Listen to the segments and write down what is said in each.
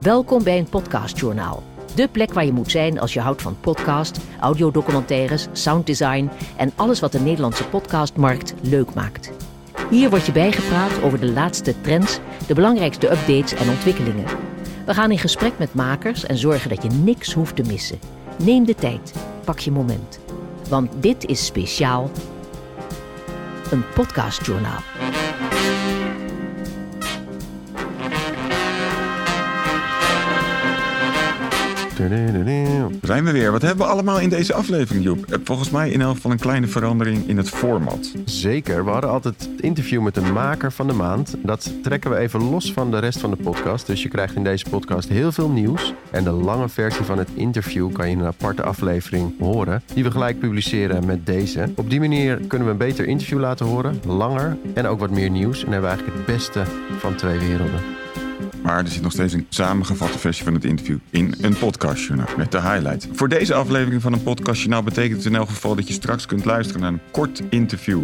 Welkom bij een podcastjournaal. De plek waar je moet zijn als je houdt van podcast, audiodocumentaires, sounddesign en alles wat de Nederlandse podcastmarkt leuk maakt. Hier word je bijgepraat over de laatste trends, de belangrijkste updates en ontwikkelingen. We gaan in gesprek met makers en zorgen dat je niks hoeft te missen. Neem de tijd, pak je moment. Want dit is speciaal een podcastjournaal. Zijn we weer. Wat hebben we allemaal in deze aflevering, Joep? Eh, Volgens mij in elk geval een kleine verandering in het format. Zeker. We hadden altijd het interview met de maker van de maand. Dat trekken we even los van de rest van de podcast. Dus je krijgt in deze podcast heel veel nieuws. En de lange versie van het interview kan je in een aparte aflevering horen. Die we gelijk publiceren met deze. Op die manier kunnen we een beter interview laten horen. Langer en ook wat meer nieuws. En hebben we eigenlijk het beste van twee werelden. Maar er zit nog steeds een samengevatte versie van het interview in een podcastjournaal met de highlights. Voor deze aflevering van een podcastjournaal betekent het in elk geval dat je straks kunt luisteren naar een kort interview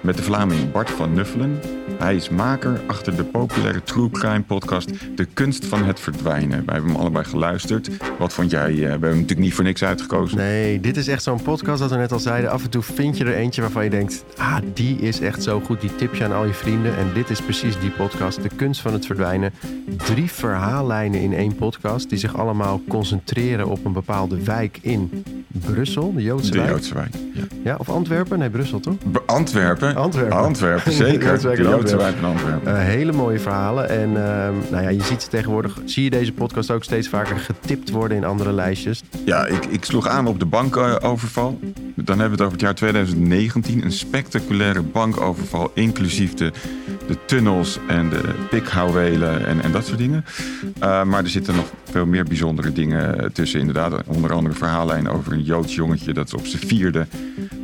met de Vlaming Bart van Nuffelen. Hij is maker achter de populaire true crime podcast De Kunst van het Verdwijnen. Wij hebben hem allebei geluisterd. Wat vond jij? eh, We hebben hem natuurlijk niet voor niks uitgekozen. Nee, dit is echt zo'n podcast dat we net al zeiden. Af en toe vind je er eentje waarvan je denkt... ah, die is echt zo goed. Die tip je aan al je vrienden. En dit is precies die podcast. De kunst van het verdwijnen. Drie verhaallijnen in één podcast... die zich allemaal concentreren op een bepaalde wijk in Brussel. De Joodse De wijk. Joodse wijk. Ja. Ja, of Antwerpen? Nee, Brussel toch? Be- Antwerpen. Antwerpen. Antwerpen, zeker. De in Joodse Antwerpen. Antwerpen. Eh, hele mooie verhalen. En ehm, nou ja, je ziet ze tegenwoordig... zie je deze podcast ook steeds vaker getipt worden in andere lijstjes. Ja, ik, ik sloeg aan op de bankoverval. Dan hebben we het over het jaar 2019. Een spectaculaire bankoverval, inclusief de, de tunnels en de pikhouwelen en, en dat soort dingen. Uh, maar er zitten nog veel meer bijzondere dingen tussen. Inderdaad, onder andere een verhaallijn over een Joods jongetje dat op zijn vierde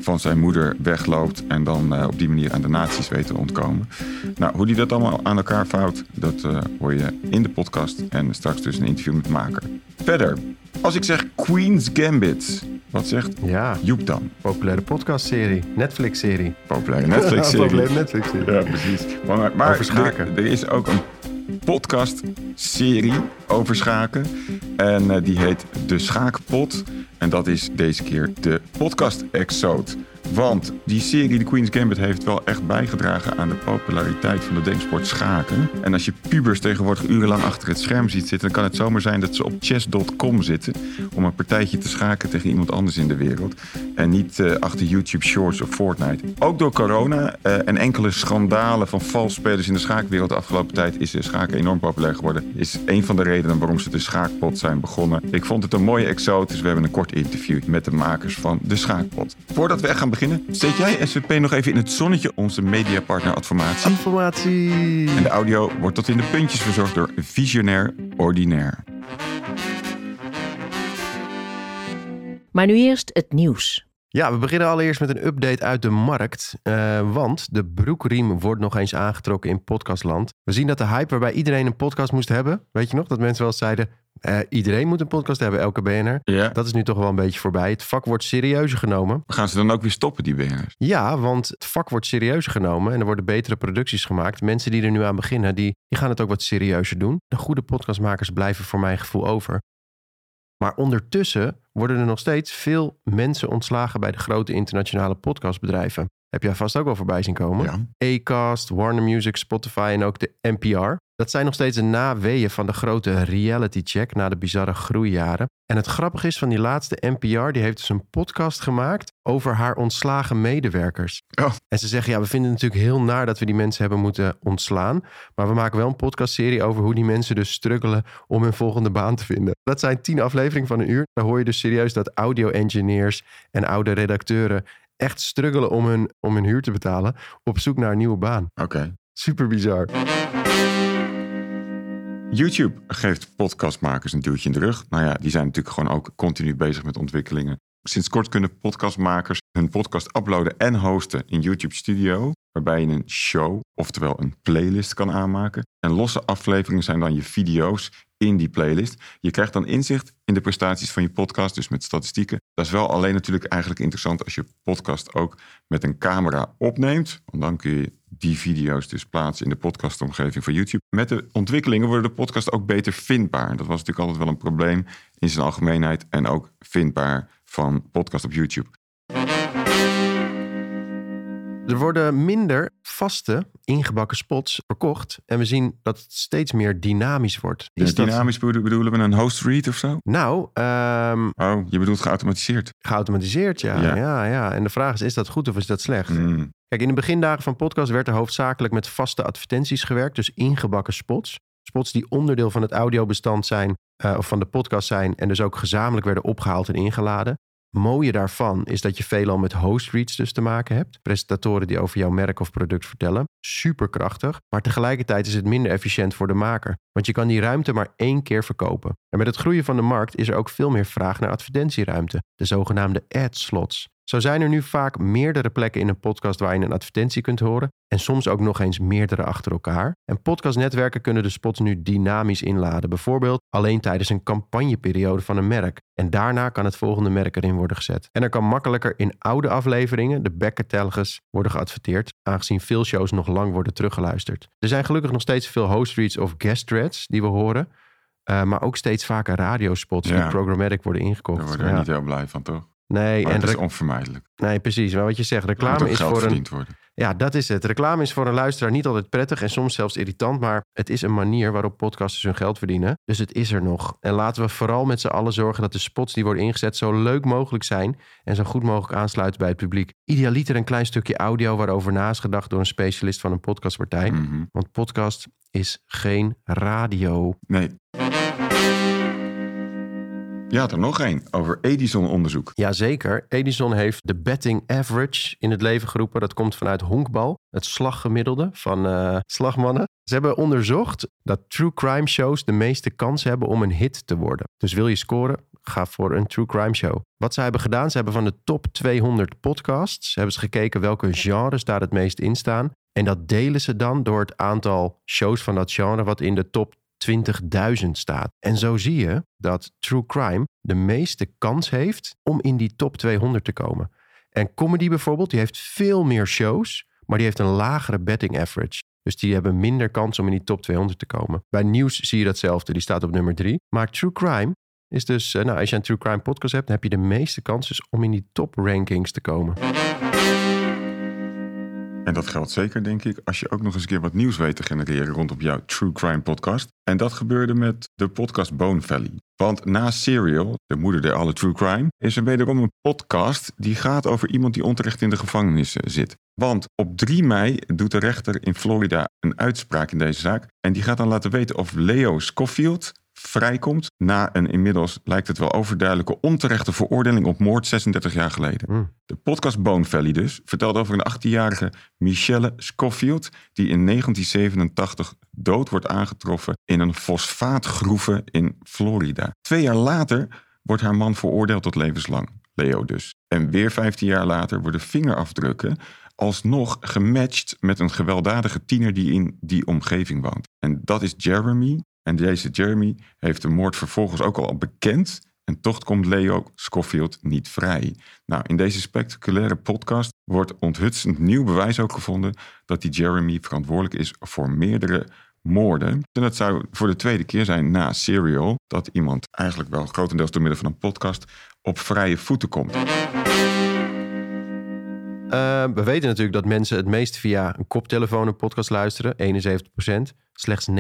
van zijn moeder wegloopt en dan uh, op die manier aan de nazi's weet te ontkomen. Nou, hoe die dat allemaal aan elkaar vouwt, dat uh, hoor je in de podcast en straks dus een interview met maker. Verder, als ik zeg Queen's Gambit, wat zegt Ja, Joep dan? populaire podcastserie. Netflix-serie. Populaire Netflix-serie. populaire Netflix-serie. Ja, precies. Maar, maar Over schaken. Er, er is ook een podcast-serie over schaken. En uh, die heet De Schaakpot. En dat is deze keer de podcast-exode. Want die serie, The Queen's Gambit, heeft wel echt bijgedragen aan de populariteit van de denksport schaken. En als je pubers tegenwoordig urenlang achter het scherm ziet zitten, dan kan het zomaar zijn dat ze op chess.com zitten om een partijtje te schaken tegen iemand anders in de wereld. En niet uh, achter YouTube Shorts of Fortnite. Ook door corona uh, en enkele schandalen van valsspelers in de schaakwereld de afgelopen tijd is de schaken enorm populair geworden. Is een van de redenen waarom ze de schaakpot zijn begonnen. Ik vond het een mooie exoot, dus we hebben een kort interview met de makers van de schaakpot. Voordat we echt gaan beginnen, steek jij SVP nog even in het zonnetje, onze mediapartner Adformatie. Informatie. En de audio wordt tot in de puntjes verzorgd door Visionair Ordinair. Maar nu eerst het nieuws. Ja, we beginnen allereerst met een update uit de markt. Uh, want de broekriem wordt nog eens aangetrokken in podcastland. We zien dat de hype waarbij iedereen een podcast moest hebben. Weet je nog, dat mensen wel eens zeiden... Uh, iedereen moet een podcast hebben, elke BNR. Ja. Dat is nu toch wel een beetje voorbij. Het vak wordt serieuzer genomen. Gaan ze dan ook weer stoppen, die BNR's? Ja, want het vak wordt serieuzer genomen en er worden betere producties gemaakt. Mensen die er nu aan beginnen, die, die gaan het ook wat serieuzer doen. De goede podcastmakers blijven voor mijn gevoel over. Maar ondertussen worden er nog steeds veel mensen ontslagen bij de grote internationale podcastbedrijven. Heb jij vast ook wel voorbij zien komen? Ja. Acast, Warner Music, Spotify en ook de NPR. Dat zijn nog steeds de naweeën van de grote reality check na de bizarre groeijaren. En het grappige is van die laatste NPR, die heeft dus een podcast gemaakt over haar ontslagen medewerkers. Oh. En ze zeggen, ja, we vinden het natuurlijk heel naar dat we die mensen hebben moeten ontslaan. Maar we maken wel een podcastserie over hoe die mensen dus struggelen om hun volgende baan te vinden. Dat zijn tien afleveringen van een uur. Daar hoor je dus serieus dat audio-engineers en oude redacteuren echt struggelen om hun, om hun huur te betalen op zoek naar een nieuwe baan. Oké. Okay. Super bizar. YouTube geeft podcastmakers een duwtje in de rug. Nou ja, die zijn natuurlijk gewoon ook continu bezig met ontwikkelingen. Sinds kort kunnen podcastmakers hun podcast uploaden en hosten in YouTube Studio. Waarbij je een show, oftewel een playlist kan aanmaken. En losse afleveringen zijn dan je video's in die playlist. Je krijgt dan inzicht in de prestaties van je podcast, dus met statistieken. Dat is wel alleen natuurlijk eigenlijk interessant als je podcast ook met een camera opneemt. Want dan kun je die video's dus plaatsen in de podcastomgeving van YouTube. Met de ontwikkelingen worden de podcast ook beter vindbaar. Dat was natuurlijk altijd wel een probleem in zijn algemeenheid en ook vindbaar van podcast op YouTube. Er worden minder vaste ingebakken spots verkocht. En we zien dat het steeds meer dynamisch wordt. Is dynamisch bedo- bedoelen we een host read of zo? Nou, ehm, Oh, je bedoelt geautomatiseerd. geautomatiseerd, ja, Ja. ja. Ja, En de vraag is, is dat goed of is dat slecht? Mm. Kijk, in de begindagen van podcast werd er hoofdzakelijk met vaste advertenties gewerkt. Dus ingebakken spots. Spots die onderdeel van het audiobestand zijn, eh, of van de podcast zijn. En dus ook gezamenlijk werden opgehaald en ingeladen. Mooie daarvan is dat je veelal met host reads dus te maken hebt. Presentatoren die over jouw merk of product vertellen. Superkrachtig. Maar tegelijkertijd is het minder efficiënt voor de maker. Want je kan die ruimte maar één keer verkopen. En met het groeien van de markt is er ook veel meer vraag naar advertentieruimte. De zogenaamde ad slots. Zo zijn er nu vaak meerdere plekken in een podcast waar je een advertentie kunt horen. En soms ook nog eens meerdere achter elkaar. En podcastnetwerken kunnen de spots nu dynamisch inladen. Bijvoorbeeld alleen tijdens een campagneperiode van een merk. En daarna kan het volgende merk erin worden gezet. En er kan makkelijker in oude afleveringen, de back-catalogus, worden geadverteerd. Aangezien veel shows nog lang worden teruggeluisterd. Er zijn gelukkig nog steeds veel host reads of guest threads die we horen. Eh, maar ook steeds vaker radiospots Ja. die programmatic worden ingekocht. Daar worden we Ja. niet heel blij van, toch? Nee, Maar en het is onvermijdelijk. nee, precies. Maar wat je zegt, reclame is voor een. worden. Ja, dat is het. Reclame is voor een luisteraar niet altijd prettig en soms zelfs irritant, maar het is een manier waarop podcasters hun geld verdienen. Dus het is er nog. En laten we vooral met z'n allen zorgen dat de spots die worden ingezet zo leuk mogelijk zijn en zo goed mogelijk aansluiten bij het publiek. Idealiter een klein stukje audio waarover na is gedacht door een specialist van een podcastpartij. Mhm. Want podcast is geen radio. Nee. Had er nog één over Edison-onderzoek. Jazeker. Edison heeft de betting average in het leven geroepen. Dat komt vanuit honkbal, het slaggemiddelde van eh, slagmannen. Ze hebben onderzocht dat true crime shows de meeste kans hebben om een hit te worden. Dus wil je scoren, ga voor een true crime show. Wat ze hebben gedaan, ze hebben van de top 200 podcasts... hebben ze gekeken welke genres daar het meest in staan. En dat delen ze dan door het aantal shows van dat genre... wat in de top 20.000 staat. En zo zie je dat true crime de meeste kans heeft om in die top 200 te komen. En comedy bijvoorbeeld, die heeft veel meer shows, maar die heeft een lagere betting average. Dus die hebben minder kans om in die top 200 te komen. Bij nieuws zie je datzelfde, die staat op nummer 3. Maar true crime is dus, eh, nou, als je een true crime podcast hebt, dan heb je de meeste kans dus om in die top rankings te komen. En dat geldt zeker, denk ik, als je ook nog eens een keer wat nieuws weet te genereren rondom jouw True Crime podcast. En dat gebeurde met de podcast Bone Valley. Want na Serial, de moeder der alle True Crime, is er wederom een podcast die gaat over iemand die onterecht in de gevangenis eh, zit. Want op 3 mei doet de rechter in Florida een uitspraak in deze zaak. En die gaat dan laten weten of Leo Scofield vrijkomt na een inmiddels, lijkt het wel overduidelijke, onterechte veroordeling op moord 36 jaar geleden. Mm. De podcast Bone Valley dus vertelt over een 18-jarige Michelle Scofield die in 1987 dood wordt aangetroffen in een fosfaatgroeve in Florida. Twee jaar later wordt haar man veroordeeld tot levenslang, Leo dus. En weer 15 jaar later worden vingerafdrukken alsnog gematcht met een gewelddadige tiener die in die omgeving woont. En dat is Jeremy. En deze Jeremy heeft de moord vervolgens ook al bekend. En toch komt Leo Scofield niet vrij. Nou, in deze spectaculaire podcast wordt onthutsend nieuw bewijs ook gevonden dat die Jeremy verantwoordelijk is voor meerdere moorden. En dat zou voor de tweede keer zijn na Serial dat iemand eigenlijk wel grotendeels door middel van een podcast op vrije voeten komt. Eh, we weten natuurlijk dat mensen het meest via een koptelefoon een podcast luisteren, 71%. Slechts 29%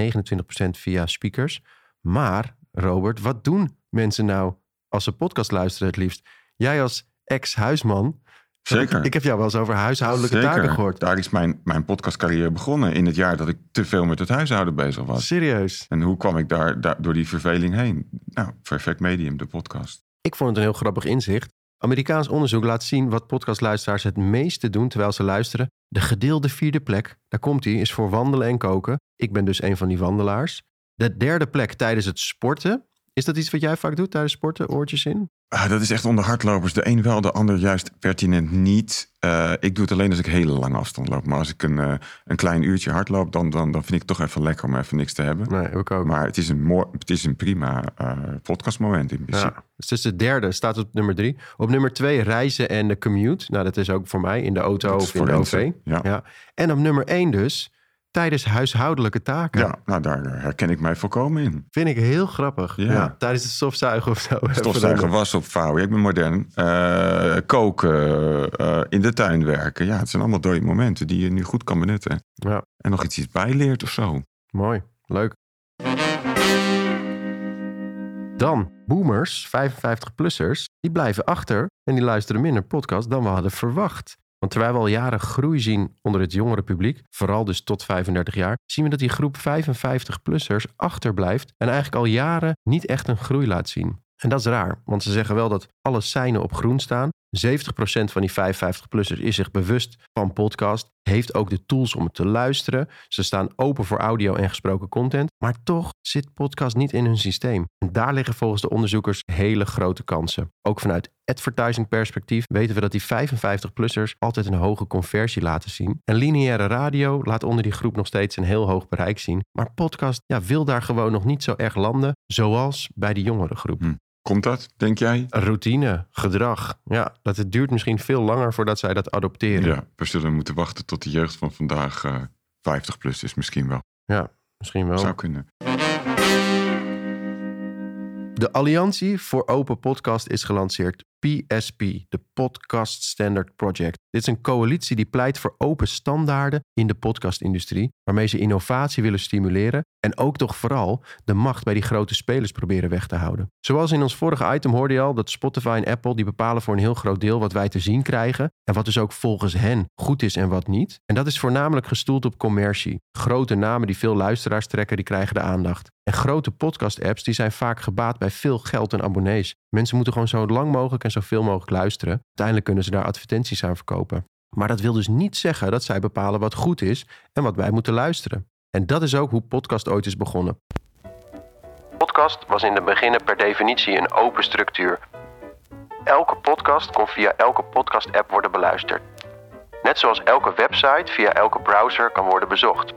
via speakers. Maar, Robert, wat doen mensen nou als ze podcast luisteren het liefst? Jij als ex-huisman. Zeker. Ik heb jou wel eens over huishoudelijke Zeker. taken gehoord. Daar is mijn, mijn podcastcarrière begonnen in het jaar dat ik te veel met het huishouden bezig was. Serieus. En hoe kwam ik daar, daar door die verveling heen? Nou, perfect medium, de podcast. Ik vond het een heel grappig inzicht. Amerikaans onderzoek laat zien wat podcastluisteraars het meeste doen terwijl ze luisteren. De gedeelde vierde plek, daar komt hij, is voor wandelen en koken. Ik ben dus een van die wandelaars. De derde plek tijdens het sporten. Is dat iets wat jij vaak doet tijdens sporten, oortjes in? Ah, dat is echt onder hardlopers. De een wel, de ander juist pertinent niet. Uh, ik doe het alleen als ik hele lange afstand loop. Maar als ik een, uh, een klein uurtje hardloop, dan, dan, dan vind ik het toch even lekker om even niks te hebben. Nee, ik ook. Maar het is een, mooi, het is een prima uh, podcastmoment in principe. Ja, dus het is de derde, staat op nummer drie. Op nummer twee reizen en de commute. Nou, dat is ook voor mij in de auto of in de OV. Ja. ja. En op nummer één dus tijdens huishoudelijke taken. Ja, nou daar herken ik mij volkomen in. Vind ik heel grappig. Ja. Ja, tijdens het stofzuigen of zo. Stofzuigen, was opvouwen. Ik ben modern. Uh, koken, uh, in de tuin werken. Ja, het zijn allemaal dode momenten die je nu goed kan benutten. Ja. En nog iets, iets bijleert of zo. Mooi, leuk. Dan, boomers, 55-plussers, die blijven achter en die luisteren minder podcast dan we hadden verwacht. Want terwijl we al jaren groei zien onder het jongere publiek, vooral dus tot 35 jaar, zien we dat die groep 55-plussers achterblijft en eigenlijk al jaren niet echt een groei laat zien. En dat is raar, want ze zeggen wel dat alle seinen op groen staan. 70% van die 55-plussers is zich bewust van podcast, heeft ook de tools om het te luisteren. Ze staan open voor audio en gesproken content, maar toch zit podcast niet in hun systeem. En daar liggen volgens de onderzoekers hele grote kansen. Ook vanuit advertising perspectief weten we dat die 55-plussers altijd een hoge conversie laten zien. En lineaire radio laat onder die groep nog steeds een heel hoog bereik zien. Maar podcast ja, wil daar gewoon nog niet zo erg landen, zoals bij de jongere groep. Hm. Komt dat, denk jij? Routine, gedrag. Ja, dat het duurt misschien veel langer voordat zij dat adopteren. Ja, we zullen moeten wachten tot de jeugd van vandaag uh, 50 plus is misschien wel. Ja, misschien wel. Zou kunnen. De Alliantie voor Open Podcast is gelanceerd. PSP, de Podcast Standard Project. Dit is een coalitie die pleit voor open standaarden in de podcastindustrie, waarmee ze innovatie willen stimuleren en ook toch vooral de macht bij die grote spelers proberen weg te houden. Zoals in ons vorige item hoorde je al dat Spotify en Apple die bepalen voor een heel groot deel wat wij te zien krijgen en wat dus ook volgens hen goed is en wat niet. En dat is voornamelijk gestoeld op commercie. Grote namen die veel luisteraars trekken, die krijgen de aandacht. En grote podcast-apps die zijn vaak gebaat bij veel geld en abonnees. Mensen moeten gewoon zo lang mogelijk en zoveel mogelijk luisteren. Uiteindelijk kunnen ze daar advertenties aan verkopen. Maar dat wil dus niet zeggen dat zij bepalen wat goed is en wat wij moeten luisteren. En dat is ook hoe podcast ooit is begonnen. Podcast was in de beginnen per definitie een open structuur. Elke podcast kon via elke podcast-app worden beluisterd. Net zoals elke website via elke browser kan worden bezocht.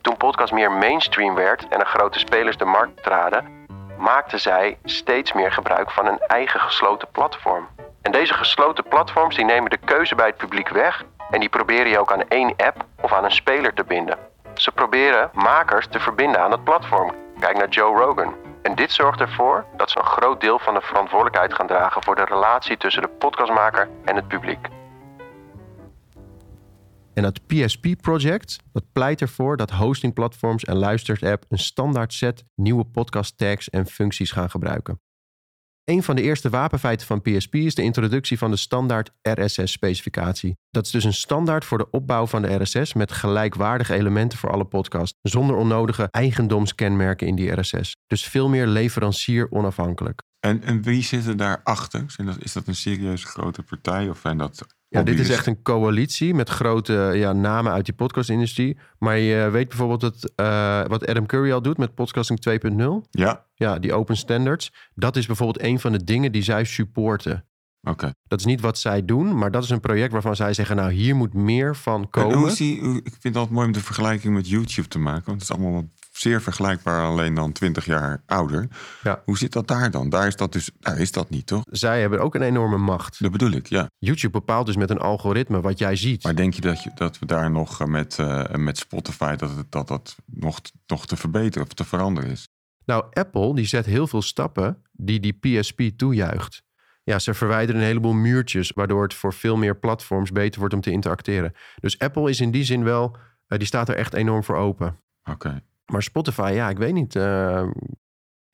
Toen podcast meer mainstream werd en er grote spelers de markt traden, maakten zij steeds meer gebruik van een eigen gesloten platform. En deze gesloten platforms die nemen de keuze bij het publiek weg en die proberen je ook aan één app of aan een speler te binden. Ze proberen makers te verbinden aan het platform. Kijk naar Joe Rogan. En dit zorgt ervoor dat ze een groot deel van de verantwoordelijkheid gaan dragen voor de relatie tussen de podcastmaker en het publiek. En het PSP-project dat pleit ervoor dat hostingplatforms en luisterapp een standaard set nieuwe podcast tags en functies gaan gebruiken. Een van de eerste wapenfeiten van PSP is de introductie van de standaard RSS-specificatie. Dat is dus een standaard voor de opbouw van de RSS met gelijkwaardige elementen voor alle podcasts, zonder onnodige eigendomskenmerken in die RSS. Dus veel meer leverancier onafhankelijk. En, en wie zit er daarachter? Is dat een serieuze grote partij of zijn dat ja, dit is echt een coalitie met grote ja, namen uit die podcastindustrie. Maar je weet bijvoorbeeld dat, uh, wat Adam Curry al doet met podcasting 2.0. Ja. Ja, die open standards. Dat is bijvoorbeeld een van de dingen die zij supporten. Oké. Dat is niet wat zij doen, maar dat is een project waarvan zij zeggen... nou, hier moet meer van komen. hoe is die, ik vind het altijd mooi om de vergelijking met YouTube te maken. Want het is allemaal zeer vergelijkbaar, alleen dan 20 jaar ouder. Ja. Hoe zit dat daar dan? Daar is dat dus, daar is dat niet, toch? Zij hebben ook een enorme macht. Dat bedoel ik, ja. YouTube bepaalt dus met een algoritme wat jij ziet. Maar denk je dat, je, dat we daar nog met, uh, met Spotify... dat het, dat, dat nog, nog te verbeteren of te veranderen is? Nou, Apple die zet heel veel stappen die die PSP toejuicht. Ja, ze verwijderen een heleboel muurtjes, waardoor het voor veel meer platforms beter wordt om te interacteren. Dus Apple is in die zin wel, uh, die staat er echt enorm voor open. Oké. Maar Spotify, ja, ik weet niet. Uh,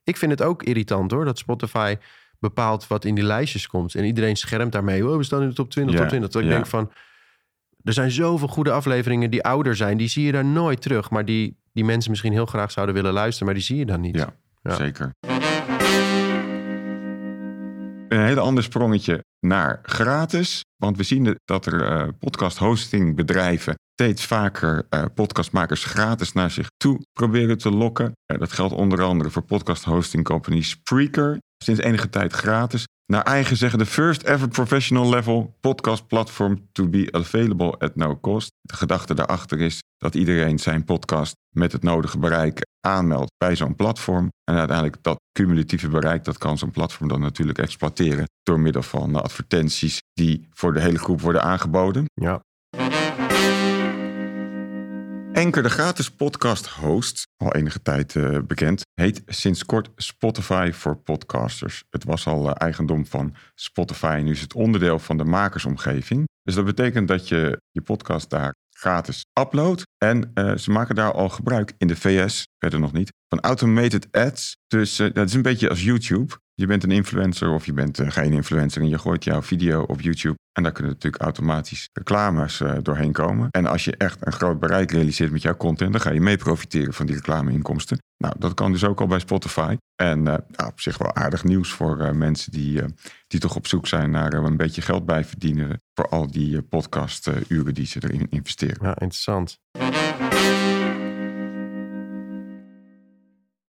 ik vind het ook irritant hoor, dat Spotify bepaalt wat in die lijstjes komt. En iedereen schermt daarmee. Oh, we staan in de top 20, Ja, top 20. Terwijl ik ja. denk van, er zijn zoveel goede afleveringen die ouder zijn. Die zie je daar nooit terug. Maar die, die mensen misschien heel graag zouden willen luisteren, maar die zie je dan niet. Ja, Ja. zeker. Een hele ander sprongetje naar gratis. Want we zien dat er eh, podcast hosting bedrijven steeds vaker eh, podcastmakers gratis naar zich toe proberen te lokken. Eh, dat geldt onder andere voor podcast hosting company Spreaker. Sinds enige tijd gratis. Naar eigen zeggen de first ever professional level podcast platform to be available at no cost. De gedachte daarachter is dat iedereen zijn podcast met het nodige bereik aanmeldt bij zo'n platform. En uiteindelijk dat cumulatieve bereik, dat kan zo'n platform dan natuurlijk exploiteren door middel van advertenties die voor de hele groep worden aangeboden. Ja. Enker, de gratis podcast host, al enige tijd uh, bekend, heet sinds kort Spotify voor podcasters. Het was al uh, eigendom van Spotify en nu is het onderdeel van de makersomgeving. Dus dat betekent dat je je podcast daar gratis uploadt. En uh, ze maken daar al gebruik in de VS, verder nog niet, van automated ads. Dus dat is een beetje als YouTube. Je bent een influencer of je bent uh, geen influencer en je gooit jouw video op YouTube. En daar kunnen natuurlijk automatisch reclames uh, doorheen komen. En als je echt een groot bereik realiseert met jouw content, dan ga je mee profiteren van die reclameinkomsten. Nou, dat kan dus ook al bij Spotify. En nou, op zich wel aardig nieuws voor mensen die, die toch op zoek zijn naar een beetje geld bij verdienen. Voor al die podcasturen die ze erin investeren. Ja, interessant.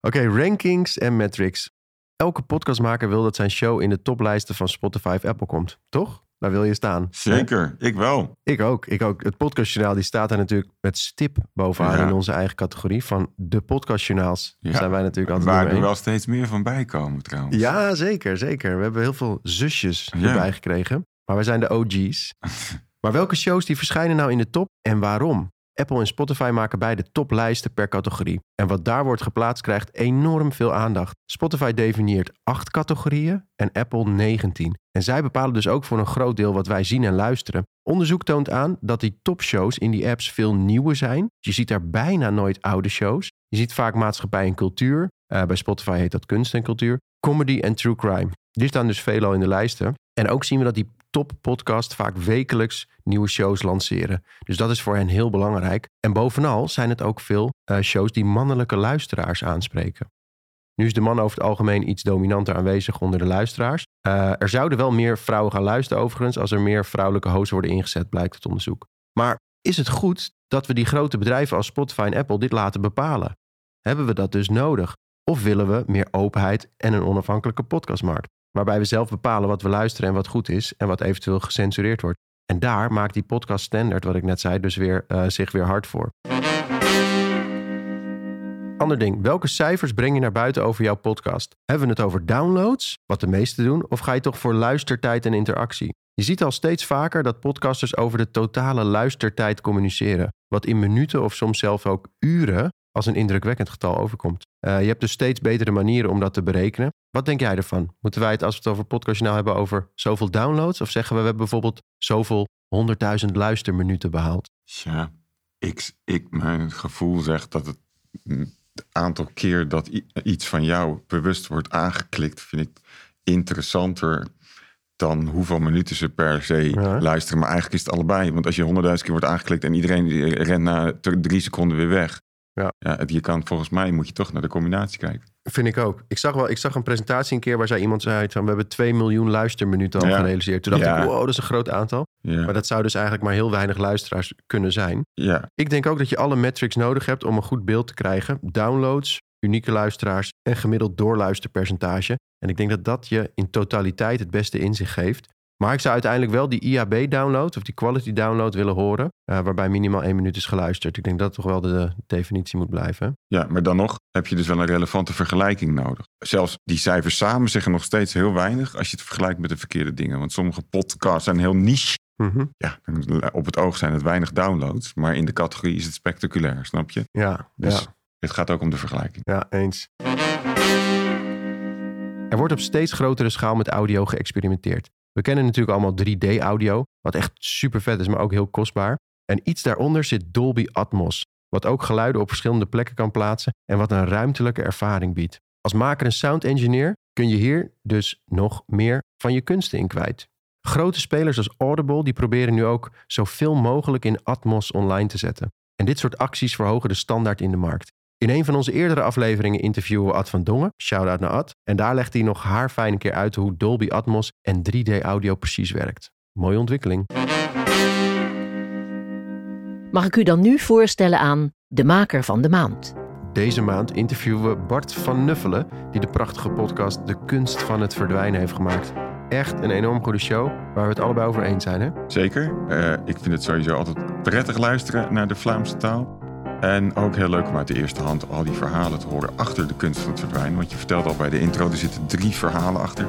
Oké, okay, rankings en metrics elke podcastmaker wil dat zijn show in de toplijsten van Spotify of Apple komt, toch? Daar wil je staan. Zeker, ik wel. Ik ook. Ik ook. Het podcastjournaal die staat daar natuurlijk met stip bovenaan ja. in onze eigen categorie van de podcastjournaals. Ja. Zijn wij natuurlijk altijd Waar er wel steeds meer van bijkomen trouwens. Ja, zeker, zeker. We hebben heel veel zusjes ja. erbij gekregen. Maar wij zijn de OG's. maar welke shows die verschijnen nou in de top en waarom? Apple en Spotify maken beide toplijsten per categorie. En wat daar wordt geplaatst krijgt enorm veel aandacht. Spotify definieert 8 categorieën en Apple 19. En zij bepalen dus ook voor een groot deel wat wij zien en luisteren. Onderzoek toont aan dat die topshows in die apps veel nieuwer zijn. Je ziet daar bijna nooit oude shows. Je ziet vaak maatschappij en cultuur. Uh, bij Spotify heet dat kunst en cultuur. Comedy en true crime. Die staan dus veelal in de lijsten. En ook zien we dat die top podcast vaak wekelijks nieuwe shows lanceren. Dus dat is voor hen heel belangrijk. En bovenal zijn het ook veel uh, shows die mannelijke luisteraars aanspreken. Nu is de man over het algemeen iets dominanter aanwezig onder de luisteraars. Uh, er zouden wel meer vrouwen gaan luisteren overigens als er meer vrouwelijke hosts worden ingezet, blijkt het onderzoek. Maar is het goed dat we die grote bedrijven als Spotify en Apple dit laten bepalen? Hebben we dat dus nodig? Of willen we meer openheid en een onafhankelijke podcastmarkt? Waarbij we zelf bepalen wat we luisteren en wat goed is en wat eventueel gecensureerd wordt. En daar maakt die podcast standaard, wat ik net zei, dus weer, uh, zich weer hard voor. Ander ding, welke cijfers breng je naar buiten over jouw podcast? Hebben we het over downloads, wat de meesten doen, of ga je toch voor luistertijd en interactie? Je ziet al steeds vaker dat podcasters over de totale luistertijd communiceren, wat in minuten of soms zelfs ook uren als een indrukwekkend getal overkomt. Uh, je hebt dus steeds betere manieren om dat te berekenen. Wat denk jij ervan? Moeten wij het, als we het over podcastjournaal hebben, over zoveel downloads? Of zeggen we, we hebben bijvoorbeeld zoveel 100.000 luisterminuten behaald? Ja, ik, ik, mijn gevoel zegt dat het, het aantal keer dat iets van jou bewust wordt aangeklikt, vind ik interessanter dan hoeveel minuten ze per se luisteren. Maar eigenlijk is het allebei. Want als je honderdduizend keer wordt aangeklikt en iedereen rent na drie seconden weer weg, ja. ja, je kan volgens mij moet je toch naar de combinatie kijken. Vind ik ook. Ik zag, wel, ik zag een presentatie een keer waar zei iemand zei van we hebben 2 miljoen luisterminuten al gerealiseerd. Toen dacht ik, wow, dat is een groot aantal. Maar dat zou dus eigenlijk maar heel weinig luisteraars kunnen zijn. Ja. Ik denk ook dat je alle metrics nodig hebt om een goed beeld te krijgen. Downloads, unieke luisteraars en gemiddeld doorluisterpercentage. En ik denk dat dat je in totaliteit het beste inzicht geeft. Maar ik zou uiteindelijk wel die IAB-download of die quality download willen horen, uh, waarbij minimaal één minuut is geluisterd. Ik denk dat toch wel de definitie moet blijven. Ja, maar dan nog heb je dus wel een relevante vergelijking nodig. Zelfs die cijfers samen zeggen nog steeds heel weinig als je het vergelijkt met de verkeerde dingen. Want sommige podcasts zijn heel niche. Mm Ja, op het oog zijn het weinig downloads, maar in de categorie is het spectaculair, snap je? Ja, dus ja. het gaat ook om de vergelijking. Ja, eens. Er wordt op steeds grotere schaal met audio geëxperimenteerd. We kennen natuurlijk allemaal 3D-audio, wat echt super vet is, maar ook heel kostbaar. En iets daaronder zit Dolby Atmos, wat ook geluiden op verschillende plekken kan plaatsen en wat een ruimtelijke ervaring biedt. Als maker en sound engineer kun je hier dus nog meer van je kunsten in kwijt. Grote spelers als Audible die proberen nu ook zoveel mogelijk in Atmos online te zetten. En dit soort acties verhogen de standaard in de markt. In een van onze eerdere afleveringen interviewen we Ad van Dongen, shout-out naar Ad. En daar legt hij nog haar fijn keer uit hoe Dolby Atmos en 3D audio precies werkt. Mooie ontwikkeling. Mag ik u dan nu voorstellen aan de maker van de maand? Deze maand interviewen we Bart van Nuffelen, die de prachtige podcast De Kunst van het Verdwijnen heeft gemaakt. echt een enorm goede show waar we het allebei over eens zijn. Hè? Zeker. Uh, ik vind het sowieso altijd prettig luisteren naar de Vlaamse taal. En ook heel leuk om uit de eerste hand al die verhalen te horen achter de kunst van het verdwijnen. Want je vertelde al bij de intro, er zitten drie verhalen achter.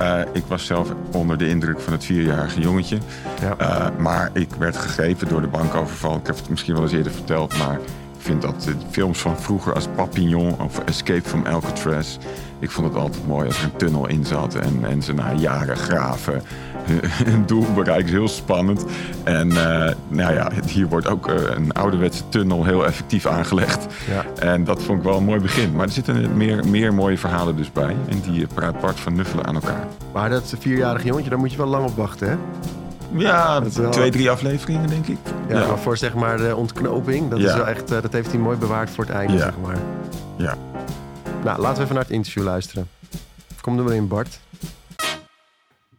Uh, ik was zelf onder de indruk van het vierjarige jongetje. Ja. Uh, maar ik werd gegrepen door de bankoverval. Ik heb het misschien wel eens eerder verteld, maar vind dat de films van vroeger als Papillon of Escape from Alcatraz ik vond het altijd mooi als er een tunnel in zat en, en ze na jaren graven een doel bereiken. Heel spannend. En uh, nou ja, hier wordt ook uh, een ouderwetse tunnel heel effectief aangelegd. Ja. En dat vond ik wel een mooi begin. Maar er zitten meer, meer mooie verhalen dus bij. En die praat Bart van Nuffelen aan elkaar. Maar dat vierjarige jongetje, daar moet je wel lang op wachten, hè? Ja, twee, drie afleveringen, denk ik. Ja, ja. maar voor zeg maar de ontknoping, dat, is wel echt, uh, dat heeft hij mooi bewaard voor het einde, zeg maar. Ja. Nou, laten we even naar het interview luisteren. Kom er maar in, Bart.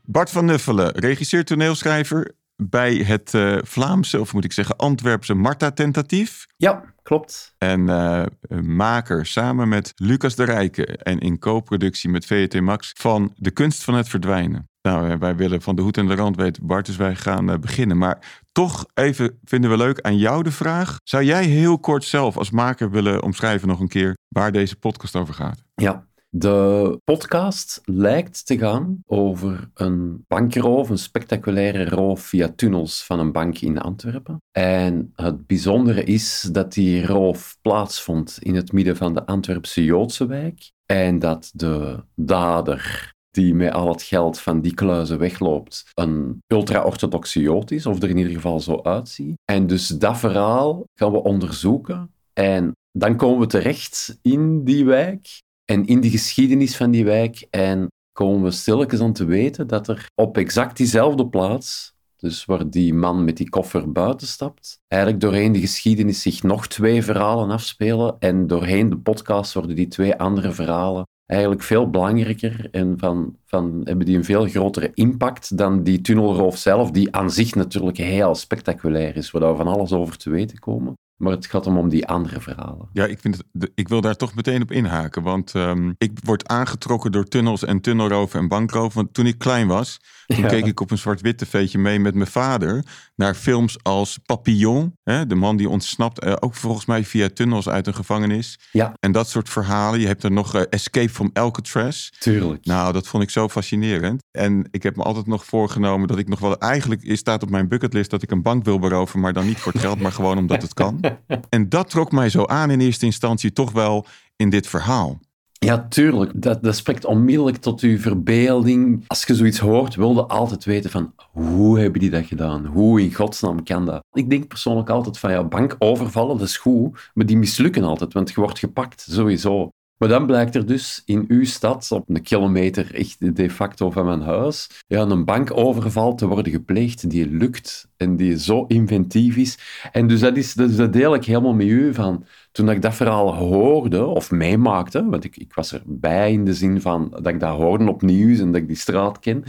Bart van Nuffelen, regisseur, toneelschrijver bij het uh, Vlaamse, of moet ik zeggen Antwerpse Marta-tentatief. Ja, klopt. En uh, maker samen met Lucas de Rijke en in co-productie met VT Max van De Kunst van het Verdwijnen. Nou, eh, wij willen van de hoed en de rand weten, Bart, dus wij gaan beginnen. Maar toch even vinden we leuk aan jou de vraag. Zou jij heel kort zelf als maker willen omschrijven nog een keer waar deze podcast over gaat? Ja, de podcast lijkt te gaan over een bankroof, een spectaculaire roof via tunnels van een bank in Antwerpen. En het bijzondere is dat die roof plaatsvond in het midden van de Antwerpse Joodse wijk. En dat de dader die met al het geld van die kluizen wegloopt, een ultra-orthodoxe Jood is, of er in ieder geval zo uitziet. En dus dat verhaal gaan we onderzoeken. En dan komen we terecht in die wijk en in de geschiedenis van die wijk. En komen we stilletjes aan te weten dat er op exact diezelfde plaats, dus waar die man met die koffer buiten stapt, eigenlijk doorheen de geschiedenis zich nog twee verhalen afspelen. En doorheen de podcast worden die twee andere verhalen eigenlijk veel belangrijker en van, van, hebben die een veel grotere impact dan die tunnelroof zelf, die aan zich natuurlijk heel spectaculair is, waar we van alles over te weten komen. Maar het gaat om, om die andere verhalen. Ja, ik, vind het, ik wil daar toch meteen op inhaken. Want um, ik word aangetrokken door tunnels en tunnelroven en bankroven. Want toen ik klein was, toen keek ik op een zwart-wit tv'tje mee met mijn vader naar films als Papillon. Hè, de man die ontsnapt, uh, ook volgens mij via tunnels uit een gevangenis. Ja. En dat soort verhalen. Je hebt er nog uh, Escape from Alcatraz. Tuurlijk. Nou, dat vond ik zo fascinerend. En ik heb me altijd nog voorgenomen dat ik nog wel... Eigenlijk staat op mijn bucketlist dat ik een bank wil beroven. Maar dan niet voor het geld, maar gewoon omdat het kan. En dat trok mij zo aan in eerste instantie toch wel in dit verhaal. Ja, tuurlijk. Dat, dat spreekt onmiddellijk tot uw verbeelding. Als je zoiets hoort, wilde altijd weten van hoe hebben die dat gedaan? Hoe in godsnaam kan dat? Ik denk persoonlijk altijd van ja, bankovervallen, dat is goed, maar die mislukken altijd, want je wordt gepakt, sowieso. Maar dan blijkt er dus in uw stad, op een kilometer echt de facto van mijn huis, ja, een bankoverval te worden gepleegd die lukt en die zo inventief is. En dus dat, is, dus dat deel ik helemaal met u van toen ik dat verhaal hoorde of meemaakte, want ik, ik was erbij in de zin van dat ik dat hoorde op nieuws en dat ik die straat ken,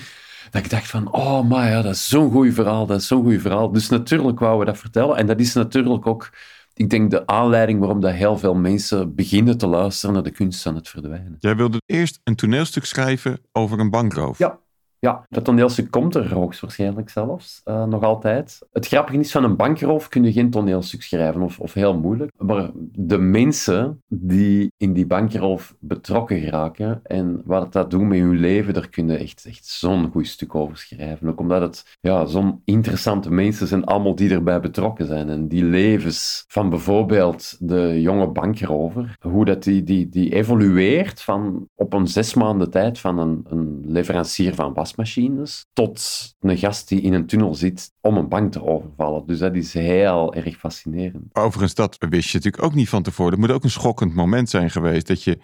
dat ik dacht van, oh maar ja, dat is zo'n goed verhaal, dat is zo'n goed verhaal. Dus natuurlijk wouden we dat vertellen en dat is natuurlijk ook ik denk de aanleiding waarom dat heel veel mensen beginnen te luisteren naar de kunst van het verdwijnen. Jij wilde eerst een toneelstuk schrijven over een bankroof. Ja, ja, dat toneelstuk komt er hoogstwaarschijnlijk zelfs, uh, nog altijd. Het grappige is, van een bankroof kun je geen toneelstuk schrijven, of, of heel moeilijk. Maar de mensen die in die bankroof betrokken geraken en wat dat doet met hun leven, daar kun je echt, echt zo'n goed stuk over schrijven. Ook omdat het ja, zo'n interessante mensen zijn, allemaal die erbij betrokken zijn. En die levens van bijvoorbeeld de jonge bankrover, hoe dat die, die, die evolueert van op een zes maanden tijd van een, een leverancier van was wasmachines tot een gast die in een tunnel zit om een bank te overvallen. Dus dat is heel erg fascinerend. Overigens, dat wist je natuurlijk ook niet van tevoren. Het moet ook een schokkend moment zijn geweest dat je,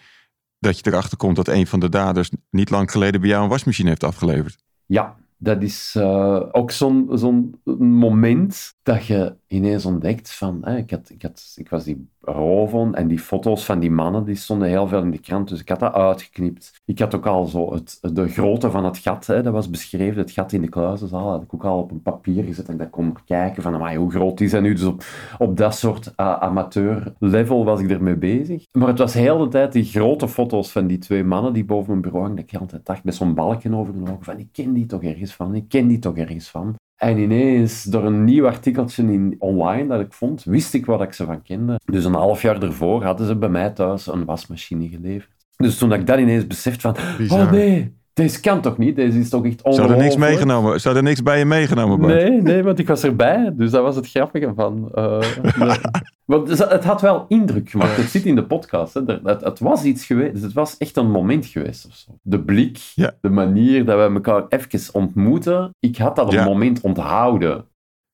dat je erachter komt dat een van de daders niet lang geleden bij jou een wasmachine heeft afgeleverd. Ja, dat is uh, ook zo'n zo'n moment dat je ineens ontdekt van, hè, ik, had, ik, had, ik was die roven en die foto's van die mannen, die stonden heel veel in de krant, dus ik had dat uitgeknipt. Ik had ook al zo het, de grootte van het gat, hè, dat was beschreven, het gat in de kluizenzaal, had ik ook al op een papier gezet en dat kon kijken van, hoe groot is dat nu? Dus op, op dat soort uh, amateur level was ik ermee bezig. Maar het was heel de tijd die grote foto's van die twee mannen die boven mijn bureau hangen, dat ik altijd dacht, met zo'n balkje over de ogen, van ik ken die toch ergens van, ik ken die toch ergens van. En ineens, door een nieuw artikeltje in online dat ik vond, wist ik wat ik ze van kende. Dus een half jaar ervoor hadden ze bij mij thuis een wasmachine geleverd. Dus toen ik dat ineens beseft van, Bizar. oh nee, deze kan toch niet? Deze is toch echt Zou er niks ongelooflijk? meegenomen? Zou er niks bij je meegenomen Bart? Nee, nee, want ik was erbij. Dus dat was het grappige van. eh, nee. Want het- had wel indruk gemaakt. Het zit in de podcast. Hè. Het, het was iets geweest. Het was echt een moment geweest. Of zo. De blik, Ja. de manier dat we elkaar even ontmoeten. Ik had dat een Ja. moment onthouden.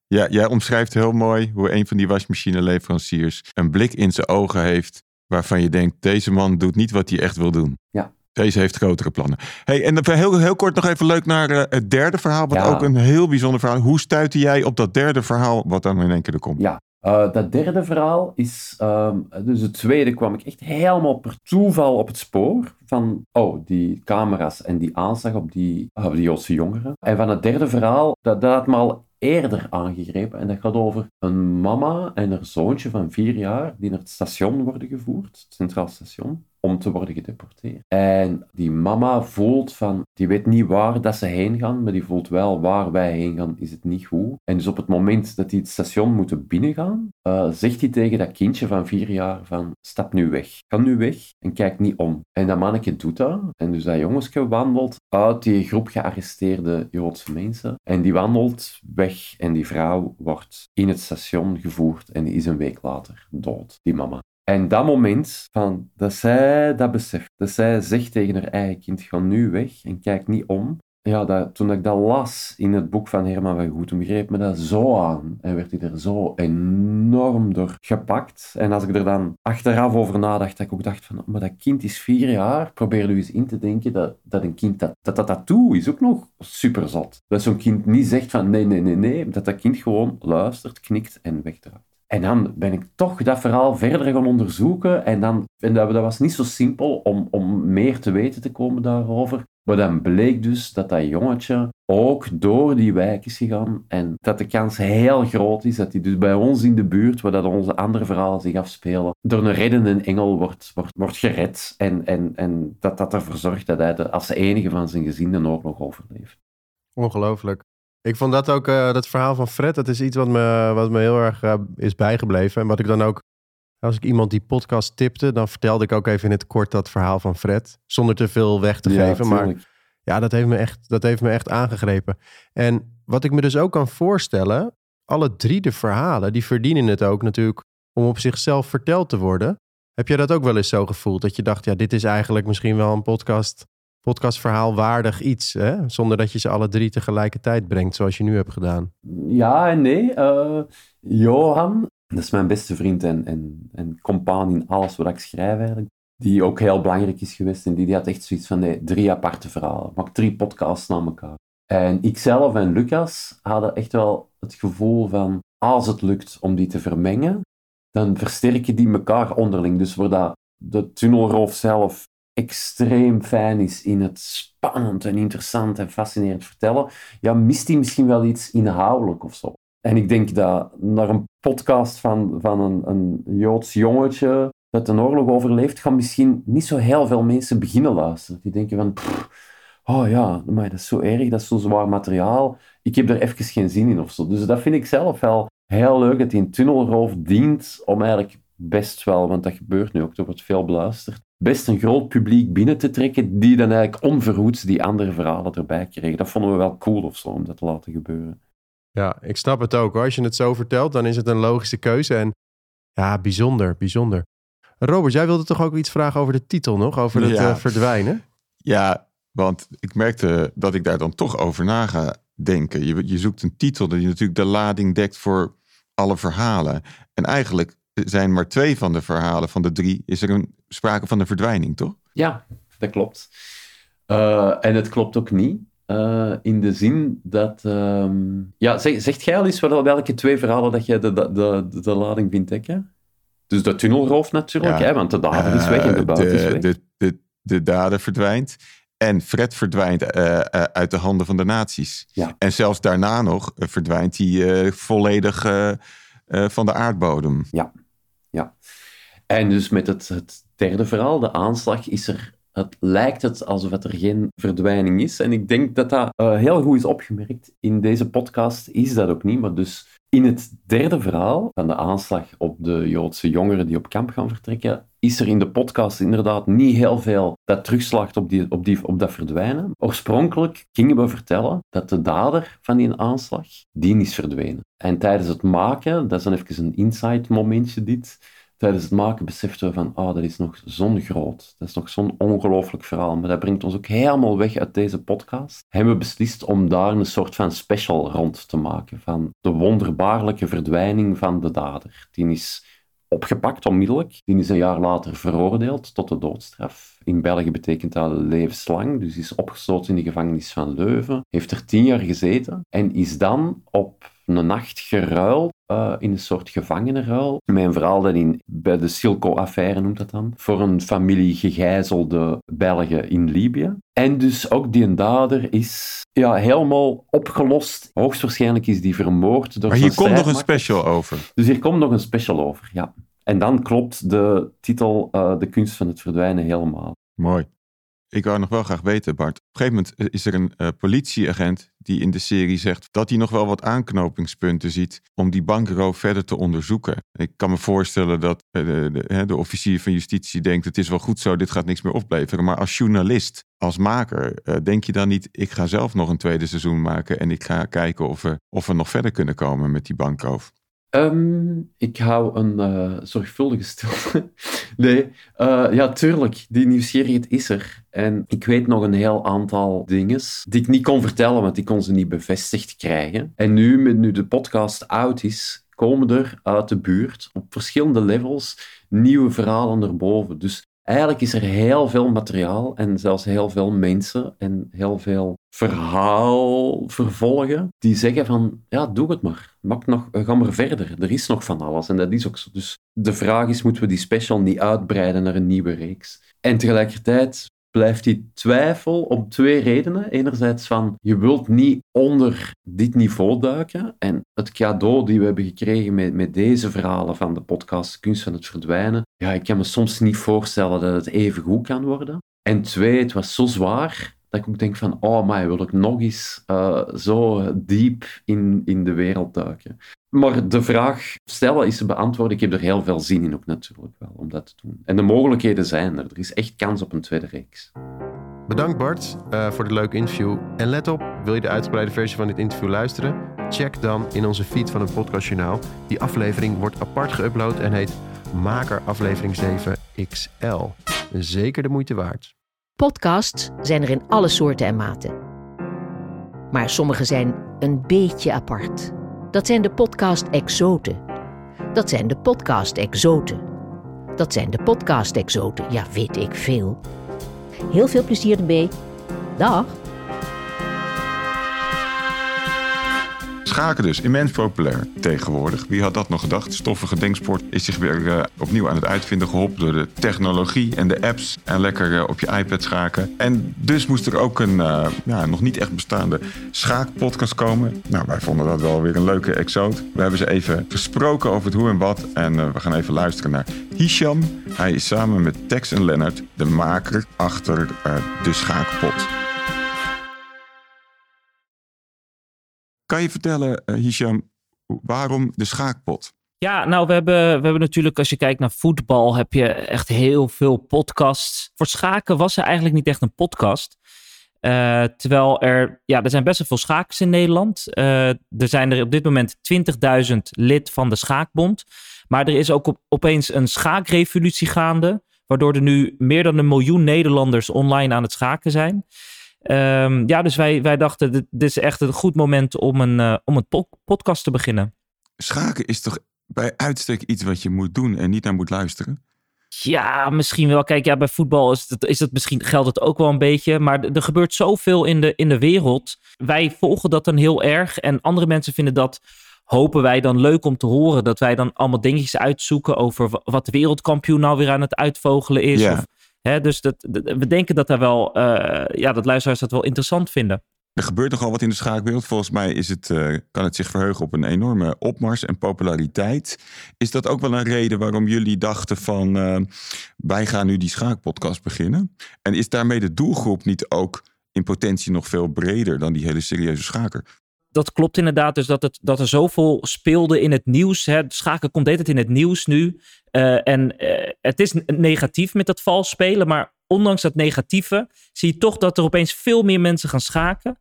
Ja, jij omschrijft heel mooi hoe een van die wasmachineleveranciers een blik in zijn ogen heeft waarvan je denkt, deze man doet niet wat hij echt wil doen. Ja. Deze heeft grotere plannen. Hey, en heel, heel kort nog even leuk naar eh, het derde verhaal, wat Ja. ook een heel bijzonder verhaal. Hoe stuitte jij op dat derde verhaal, wat dan in één keer er komt? Ja. Eh, dat derde verhaal is, ehm, dus het tweede kwam ik echt helemaal per toeval op het spoor van, oh, die camera's en die aanslag op die, op die Joodse jongeren. En van het derde verhaal, dat, dat had me al eerder aangegrepen en dat gaat over een mama en haar zoontje van vier jaar die naar het station worden gevoerd, het Centraal Station, om te worden gedeporteerd. En die mama voelt van, die weet niet waar dat ze heen gaan, maar die voelt wel waar wij heen gaan, is het niet goed. En dus op het moment dat die het station moeten binnengaan, eh, zegt hij tegen dat kindje van vier jaar van, stap nu weg. Ga nu weg en kijk niet om. En dat mannetje doet dat. En dus dat jongensje wandelt uit die groep gearresteerde Joodse mensen. En die wandelt weg en die vrouw wordt in het station gevoerd en die is een week later dood, die mama. En dat moment van dat zij dat beseft, dat zij zegt tegen haar eigen kind, ga nu weg en kijk niet om. Ja, dat, toen ik dat las in het boek van Herman van Goethem, greep me dat zo aan. En werd ik er zo enorm door gepakt. En als ik er dan achteraf over nadacht, dat ik ook dacht van, maar dat kind is vier jaar. Probeer nu eens in te denken dat, dat een kind dat, dat, dat is ook nog super zot. Dat zo'n kind niet zegt van nee, nee, nee, nee. Dat dat kind gewoon luistert, knikt en wegdraait. En dan ben ik toch dat verhaal verder gaan onderzoeken. En, dan, en dat, was niet zo simpel om, om meer te weten te komen daarover. Maar dan bleek dus dat dat jongetje ook door die wijk is gegaan. En dat de kans heel groot is dat hij dus bij ons in de buurt, waar dat onze andere verhalen zich afspelen, door een reddende engel wordt, wordt, wordt gered. En, en, en dat dat ervoor zorgt dat hij als enige van zijn gezin de oorlog overleeft. Ongelooflijk. Ik vond dat ook, eh, dat verhaal van Fred, dat is iets wat me, wat me heel erg eh, is bijgebleven. En wat ik dan ook, als ik iemand die podcast tipte, dan vertelde ik ook even in het kort dat verhaal van Fred. Zonder te veel weg te geven. Maar ja, dat heeft, me echt, dat heeft me echt aangegrepen. En wat ik me dus ook kan voorstellen, alle drie de verhalen, die verdienen het ook natuurlijk om op zichzelf verteld te worden. Heb jij dat ook wel eens zo gevoeld? Dat je dacht, ja, dit is eigenlijk misschien wel een podcast, podcastverhaal waardig iets. Hè? Zonder dat je ze alle drie tegelijkertijd brengt, zoals je nu hebt gedaan. Ja en nee. Eh, Johan, dat is mijn beste vriend en, en, en compaan in alles wat ik schrijf eigenlijk. Die ook heel belangrijk is geweest. En die, die had echt zoiets van nee, drie aparte verhalen. Maak drie podcasts na elkaar. En ikzelf en Lucas hadden echt wel het gevoel van als het lukt om die te vermengen, dan versterken die elkaar onderling. Dus waar dat de tunnelroof zelf extreem fijn is in het spannend en interessant en fascinerend vertellen, ja, mist hij misschien wel iets inhoudelijk of zo. En ik denk dat naar een podcast van, van een, een Joods jongetje dat een oorlog overleeft, gaan misschien niet zo heel veel mensen beginnen luisteren. Die denken van, oh ja, maar dat is zo erg, dat is zo zwaar materiaal. Ik heb er even geen zin in of zo. Dus dat vind ik zelf wel heel leuk, dat die een tunnelroof dient om eigenlijk best wel, want dat gebeurt nu ook, er wordt veel beluisterd, best een groot publiek binnen te trekken die dan eigenlijk onverhoeds die andere verhalen erbij kregen. Dat vonden we wel cool of zo, om dat te laten gebeuren. Ja, ik snap het ook. hoor. Als je het zo vertelt, dan is het een logische keuze. En ja, bijzonder, bijzonder. Robert, jij wilde toch ook iets vragen over de titel nog? Over het Ja. eh, verdwijnen? Ja, want ik merkte dat ik daar dan toch over na ga denken. Je, je zoekt een titel die natuurlijk de lading dekt voor alle verhalen. En eigenlijk zijn maar twee van de verhalen van de drie, is er een sprake van een verdwijning, toch? Ja, dat klopt. Eh, en het klopt ook niet. Uh, in de zin dat... ehm, ja, zeg, zegt jij al eens wel, welke twee verhalen dat jij de, de, de, de lading vindt dekken? Dus de tunnelroof natuurlijk, Ja. hè, want de dader is weg en de Eh, is de, weg. de, de, de dader verdwijnt. En Fred verdwijnt eh, eh, uit de handen van de nazi's. Ja. En zelfs daarna nog eh, verdwijnt hij eh, volledig eh, van de aardbodem. Ja. En dus met het, het derde verhaal, de aanslag, is er, het lijkt het alsof er geen verdwijning is. En ik denk dat dat eh, heel goed is opgemerkt. In deze podcast is dat ook niet, maar dus in het derde verhaal van de aanslag op de Joodse jongeren die op kamp gaan vertrekken, is er in de podcast inderdaad niet heel veel dat terugslaagt op, die, op, die, op dat verdwijnen. Oorspronkelijk gingen we vertellen dat de dader van die aanslag, die is verdwenen. En tijdens het maken, dat is dan even een insight momentje dit, tijdens het maken beseften we van, ah, dat is nog zo'n groot, dat is nog zo'n ongelooflijk verhaal, maar dat brengt ons ook helemaal weg uit deze podcast. Hebben we beslist om daar een soort van special rond te maken, van de wonderbaarlijke verdwijning van de dader. Die is opgepakt onmiddellijk, die is een jaar later veroordeeld tot de doodstraf. In België betekent dat levenslang, dus is opgesloten in de gevangenis van Leuven, heeft er tien jaar gezeten en is dan op een nacht geruild eh, in een soort gevangenenruil. Mijn verhaal dat in, bij de Silco-affaire noemt dat dan. Voor een familie gegijzelde Belgen in Libië. En dus ook die dader is ja, helemaal opgelost. Hoogstwaarschijnlijk is die vermoord door Maar hier komt nog een special over. Dus hier komt nog een special over, ja. En dan klopt de titel eh, De kunst van het verdwijnen helemaal. Mooi. Ik wou nog wel graag weten, Bart. Op een gegeven moment eh, is er een eh, politieagent die in de serie zegt dat hij nog wel wat aanknopingspunten ziet om die bankroof verder te onderzoeken. Ik kan me voorstellen dat de, de, officier van justitie denkt: het is wel goed zo, dit gaat niks meer opleveren. Maar als journalist, als maker, denk je dan niet: ik ga zelf nog een tweede seizoen maken en ik ga kijken of we, of we nog verder kunnen komen met die bankroof? Ehm, ik hou een eh, zorgvuldige stilte. nee, eh, ja, tuurlijk, die nieuwsgierigheid is er. En ik weet nog een heel aantal dingen die ik niet kon vertellen, want ik kon ze niet bevestigd krijgen. En nu, met nu de podcast out is, komen er uit de buurt op verschillende levels nieuwe verhalen naar boven. Dus eigenlijk is er heel veel materiaal en zelfs heel veel mensen en heel veel verhaalvervolgen die zeggen van, ja, doe het maar. Maak nog, ga maar verder. Er is nog van alles en dat is ook zo. Dus de vraag is, moeten we die special niet uitbreiden naar een nieuwe reeks? En tegelijkertijd blijft die twijfel om twee redenen. Enerzijds van, je wilt niet onder dit niveau duiken. En het cadeau die we hebben gekregen met, met deze verhalen van de podcast Kunst van het Verdwijnen, ja, ik kan me soms niet voorstellen dat het even goed kan worden. En twee, het was zo zwaar dat ik ook denk van, oh maar wil ik nog eens eh, zo diep in, in de wereld duiken. Maar de vraag stellen is te beantwoorden. Ik heb er heel veel zin in ook natuurlijk wel, om dat te doen. En de mogelijkheden zijn er. Er is echt kans op een tweede reeks. Bedankt Bart eh, voor de leuke interview. En let op, wil je de uitgebreide versie van dit interview luisteren? Check dan in onze feed van het podcastjournaal. Die aflevering wordt apart geüpload en heet Maker aflevering 7 XL. Zeker de moeite waard. Podcasts zijn er in alle soorten en maten. Maar sommige zijn een beetje apart. Dat zijn de podcast-exoten. Dat zijn de podcast-exoten. Dat zijn de podcast-exoten. Ja, weet ik veel. Heel veel plezier ermee. Dag. Schaken dus, immens populair tegenwoordig. Wie had dat nog gedacht? Stoffige denksport is zich weer eh, opnieuw aan het uitvinden geholpen door de technologie en de apps. En lekker eh, op je iPad schaken. En dus moest er ook een eh, ja, nog niet echt bestaande schaakpodcast komen. Nou, wij vonden dat wel weer een leuke exoot. We hebben ze even gesproken over het hoe en wat. En we gaan even luisteren naar Hisham. Hij is samen met Tex en Lennart de maker achter de schaakpot. Kan je vertellen, eh, Hisham, waarom de schaakpot? Ja, nou, we hebben, we hebben natuurlijk, als je kijkt naar voetbal, heb je echt heel veel podcasts. Voor schaken was er eigenlijk niet echt een podcast. Eh, terwijl er, ja, er zijn best wel veel schakers in Nederland. Eh, er zijn er op dit moment 20.000 lid van de Schaakbond. Maar er is ook op, opeens een schaakrevolutie gaande. Waardoor er nu meer dan een miljoen Nederlanders online aan het schaken zijn. Ehm, ja, dus wij, wij dachten, dit, dit is echt een goed moment om een, eh, om een po- podcast te beginnen. Schaken is toch bij uitstek iets wat je moet doen en niet naar moet luisteren? Ja, misschien wel. Kijk, ja, bij voetbal is het, is het misschien, geldt het ook wel een beetje. Maar er gebeurt zoveel in de, in de wereld. Wij volgen dat dan heel erg. En andere mensen vinden dat, hopen wij dan leuk om te horen. Dat wij dan allemaal dingetjes uitzoeken over wat de wereldkampioen nou weer aan het uitvogelen is. Ja. Of, hè, dus dat, we denken dat daar wel, eh, ja, dat luisteraars dat wel interessant vinden. Er gebeurt nogal wat in de schaakwereld. Volgens mij is het, eh, kan het zich verheugen op een enorme opmars en populariteit. Is dat ook wel een reden waarom jullie dachten van... eh, wij gaan nu die schaakpodcast beginnen? En is daarmee de doelgroep niet ook in potentie nog veel breder... dan die hele serieuze schaker? Dat klopt inderdaad. Dus dat, het, dat er zoveel speelde in het nieuws. Hè. Schaken komt de hele tijd in het nieuws nu. Eh, en eh, het is negatief met dat vals spelen. Maar ondanks dat negatieve zie je toch dat er opeens veel meer mensen gaan schaken.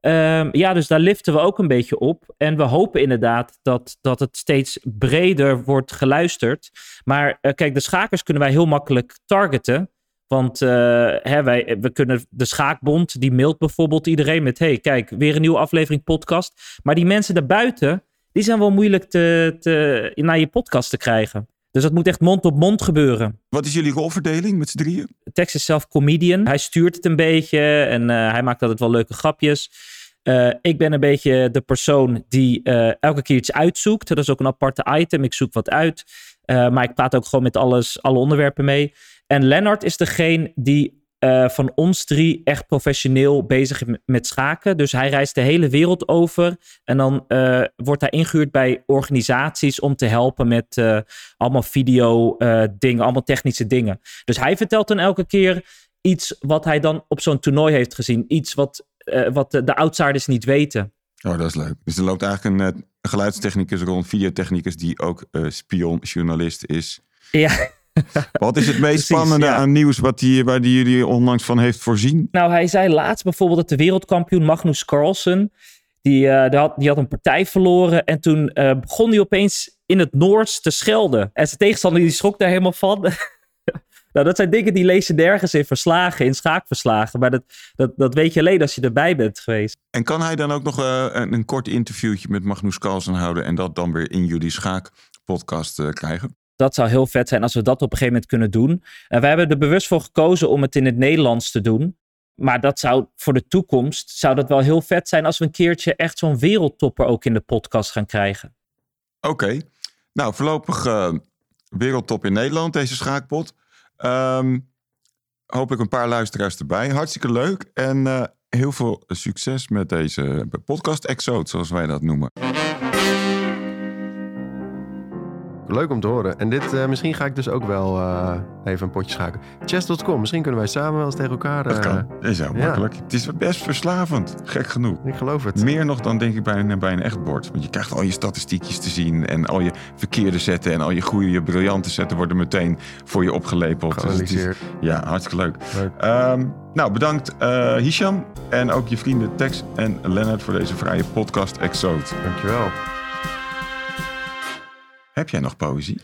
Ehm, ja, dus daar liften we ook een beetje op. En we hopen inderdaad dat, dat het steeds breder wordt geluisterd. Maar eh, kijk, de schakers kunnen wij heel makkelijk targeten. Want eh, hè, wij, we kunnen de Schaakbond, die mailt bijvoorbeeld iedereen met: hey, kijk, weer een nieuwe aflevering podcast. Maar die mensen daarbuiten, die zijn wel moeilijk te, te, naar je podcast te krijgen. Dus dat moet echt mond op mond gebeuren. Wat is jullie rolverdeling met z'n drieën? Tex is zelf comedian. Hij stuurt het een beetje en eh, hij maakt altijd wel leuke grapjes. Eh, ik ben een beetje de persoon die elke keer iets uitzoekt. Dat is ook een aparte item. Ik zoek wat uit. Maar ik praat ook gewoon met alles, alle onderwerpen mee. En Lennart is degene die eh, van ons drie echt professioneel bezig is met- schaken. Dus hij reist de hele wereld over. En dan eh, wordt hij ingehuurd bij organisaties om te helpen met eh, allemaal video dingen, allemaal technische dingen. Dus hij vertelt dan elke keer iets wat hij dan op zo'n toernooi heeft gezien. Iets wat, wat de, de outsiders niet weten. Oh, dat is leuk. Dus er loopt eigenlijk een, geluidstechnicus rond, videotechnicus... die ook spionjournalist is. Ja. Wat is het meest Precies, spannende ja. aan nieuws... Wat die, waar die jullie onlangs van heeft voorzien? Nou, hij zei laatst bijvoorbeeld dat de wereldkampioen Magnus Carlsen. Die, eh, die, had, die had een partij verloren. En toen eh, begon hij opeens in het Noors te schelden. En zijn tegenstander die schrok daar helemaal van. nou, dat zijn dingen die lees je nergens in verslagen, in schaakverslagen. Maar dat, dat, dat weet je alleen als je erbij bent geweest. En kan hij dan ook nog eh, een, een kort interviewtje met Magnus Carlsen houden... en dat dan weer in jullie schaakpodcast eh, krijgen? Dat zou heel vet zijn als we dat op een gegeven moment kunnen doen. En wij hebben er bewust voor gekozen om het in het Nederlands te doen. Maar dat zou voor de toekomst zou dat wel heel vet zijn als we een keertje echt zo'n wereldtopper ook in de podcast gaan krijgen. Oké. Nou, voorlopig eh, wereldtop in Nederland, deze schaakpot. Ehm, hopelijk een paar luisteraars erbij. Hartstikke leuk. En eh, heel veel succes met deze podcast-exode, zoals wij dat noemen. Leuk om te horen. En dit, eh, misschien ga ik dus ook wel eh, even een potje schaken. Chess.com, misschien kunnen wij samen wel eens tegen elkaar... Dat eh, kan. Dat is heel ja. makkelijk. Het is best verslavend. Gek genoeg. Ik geloof het. Meer nog dan denk ik bij een, bij een echt bord. Want je krijgt al je statistiekjes te zien. En al je verkeerde zetten en al je goede, je briljante zetten worden meteen voor je opgelepeld. Dus het is- Geanalyseerd. ja, hartstikke leuk. Leuk. Ehm, nou, bedankt eh, Hisham en ook je vrienden Tex en Lennart voor deze vrije podcast Exode. Dankjewel. Heb jij nog poëzie?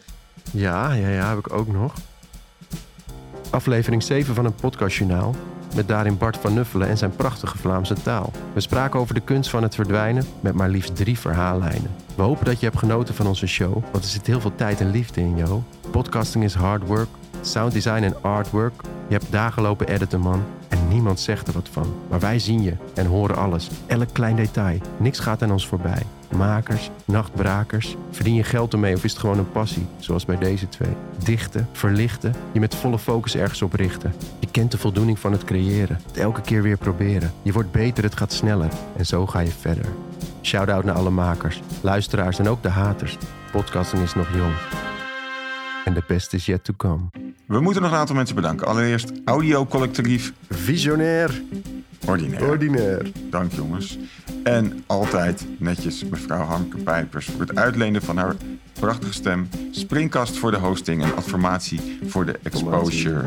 Ja, ja, ja, heb ik ook nog. Aflevering 7 van een podcastjournaal. Met daarin Bart van Nuffelen en zijn prachtige Vlaamse taal. We spraken over de kunst van het verdwijnen met maar liefst drie verhaallijnen. We hopen dat je hebt genoten van onze show, want er zit heel veel tijd en liefde in, joh. Podcasting is hard work, sound design en artwork. Je hebt dagen lopen editen, man. En niemand zegt er wat van. Maar wij zien je en horen alles. Elk klein detail. Niks gaat aan ons voorbij. Makers, nachtbrakers. Verdien je geld ermee of is het gewoon een passie? Zoals bij deze twee. Dichten, verlichten. Je met volle focus ergens op richten. Je kent de voldoening van het creëren. Het elke keer weer proberen. Je wordt beter, het gaat sneller. En zo ga je verder. Shout-out naar alle makers, luisteraars en ook de haters. Podcasting is nog jong. En de best is yet to come. We moeten nog een aantal mensen bedanken. Allereerst Audio Collectief Visionair, Ordinair. ordinair. Dank jongens. En altijd netjes mevrouw Hamke Pijpers voor het uitlenen van haar prachtige stem. Springkast voor de hosting en affirmatie voor de exposure.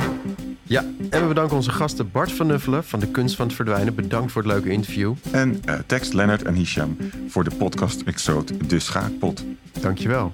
Ja, en we bedanken onze gasten Bart van Nuffelen van de Kunst van het Verdwijnen. Bedankt voor het leuke interview. En eh, tekst Lennart en Hisham voor de podcast Exode De Schaakpot. Dankjewel.